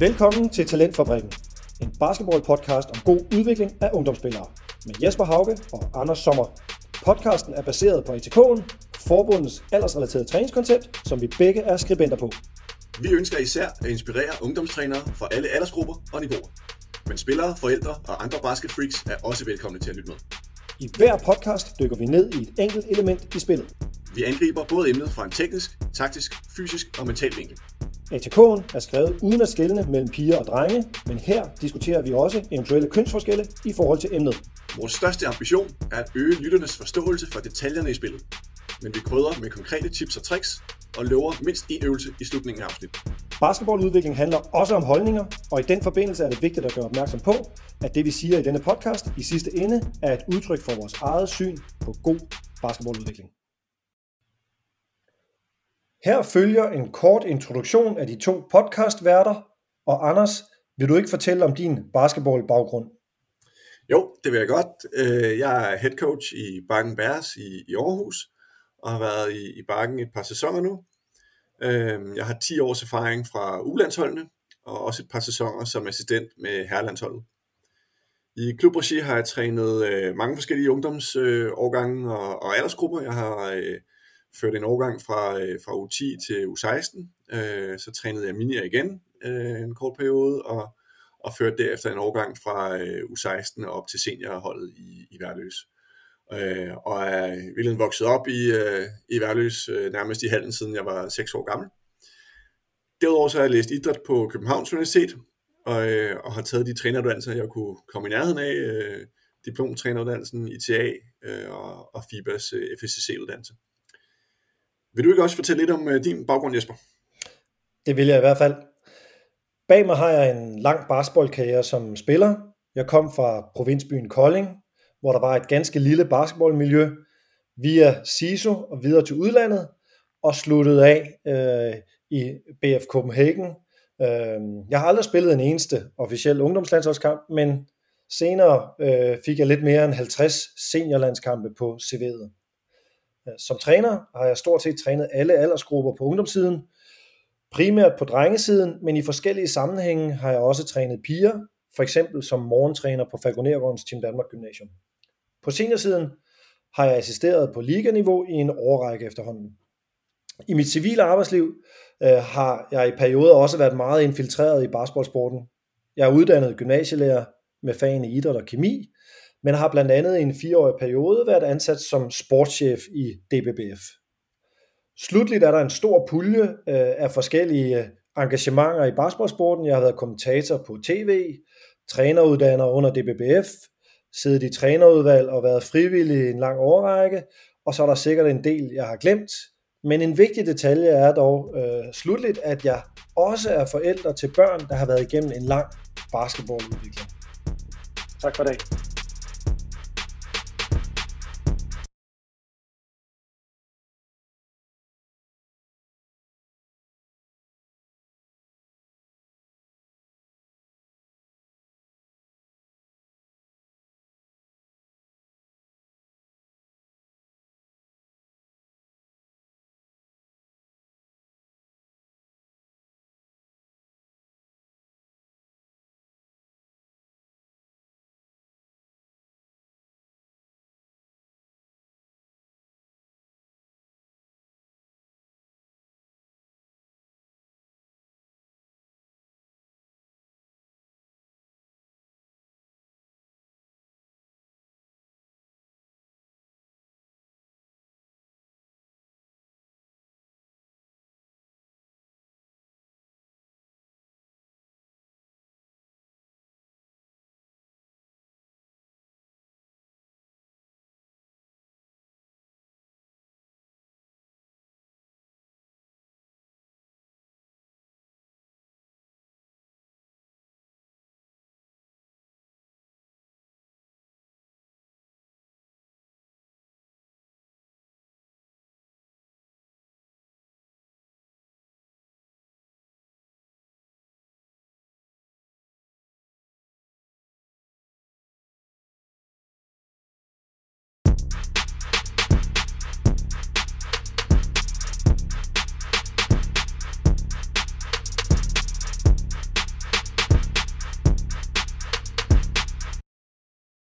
Velkommen til Talentfabrikken, en basketball-podcast om god udvikling af ungdomsspillere med Jesper Hauge og Anders Sommer. Podcasten er baseret på ATK'en, forbundets aldersrelaterede træningskoncept, som vi begge er skribenter på. Vi ønsker især at inspirere ungdomstrænere fra alle aldersgrupper og niveauer. Men spillere, forældre og andre basketfreaks er også velkomne til at lytte med. I hver podcast dykker vi ned i et enkelt element i spillet. Vi angriber både emnet fra en teknisk, taktisk, fysisk og mental vinkel. ATK'en er skrevet uden at skelne mellem piger og drenge, men her diskuterer vi også eventuelle kønsforskelle i forhold til emnet. Vores største ambition er at øge lytternes forståelse for detaljerne i spillet. Men vi krydder med konkrete tips og tricks og lover mindst en øvelse i slutningen af afsnittet. Basketballudvikling handler også om holdninger, og i den forbindelse er det vigtigt at gøre opmærksom på, at det vi siger i denne podcast i sidste ende er et udtryk for vores eget syn på god basketballudvikling. Her følger en kort introduktion af de to podcastværter, og Anders, vil du ikke fortælle om din basketballbaggrund? Jo, det vil jeg godt. Øh, jeg er head coach i Bakken Bærs i Aarhus, og har været i Bakken et par sæsoner nu. Øh, jeg har 10 års erfaring fra ulandsholdene, og også et par sæsoner som assistent med herrelandsholdet. I klubregi har jeg trænet øh, mange forskellige ungdomsårgange og aldersgrupper. Jeg har førte en overgang fra, øh, fra U10 til U16, øh, så trænede jeg minier igen øh, en kort periode, og, og førte derefter en overgang fra øh, U16 op til seniorholdet i, i Værløs. Øh, og er virkelig vokset op i, øh, i Værløs øh, nærmest i halen, siden jeg var 6 år gammel. Derudover så har jeg læst idræt på Københavns Universitet, og, øh, og har taget de træneruddannelser, jeg kunne komme i nærheden af, øh, diplomtræneruddannelsen, ITA øh, og, og FIBAs øh, FSCC-uddannelse. Vil du ikke også fortælle lidt om øh, din baggrund, Jesper? Det vil jeg i hvert fald. Bag mig har jeg en lang basketballkarriere som spiller. Jeg kom fra provinsbyen Kolding, hvor der var et ganske lille basketballmiljø, via SISO og videre til udlandet, og sluttede af øh, i BF Copenhagen. Øh, jeg har aldrig spillet en eneste officiel ungdomslandsholdskamp, men senere øh, fik jeg lidt mere end 50 seniorlandskampe på CV'et. Øh, som træner har jeg stort set trænet alle aldersgrupper på ungdomssiden, primært på drengesiden, men i forskellige sammenhænge har jeg også trænet piger, for eksempel som morgentræner på Falconergårdens Team Danmark Gymnasium. På seniorsiden har jeg assisteret på liganiveau i en årrække efterhånden. I mit civile arbejdsliv øh, har jeg i perioder også været meget infiltreret i basketballsporten. Jeg er uddannet gymnasielærer med fagene idræt og kemi, men har blandt andet i en fireårig periode været ansat som sportschef i DBBF. Slutligt er der en stor pulje øh, af forskellige engagementer i basketballsporten. Jeg har været kommentator på tv, træneruddanner under DBBF, siddet i trænerudvalg og været frivillig i en lang årrække, og så er der sikkert en del, jeg har glemt. Men en vigtig detalje er dog øh, slutligt, at jeg også er forældre til børn, der har været igennem en lang basketballudvikling. Tak for det.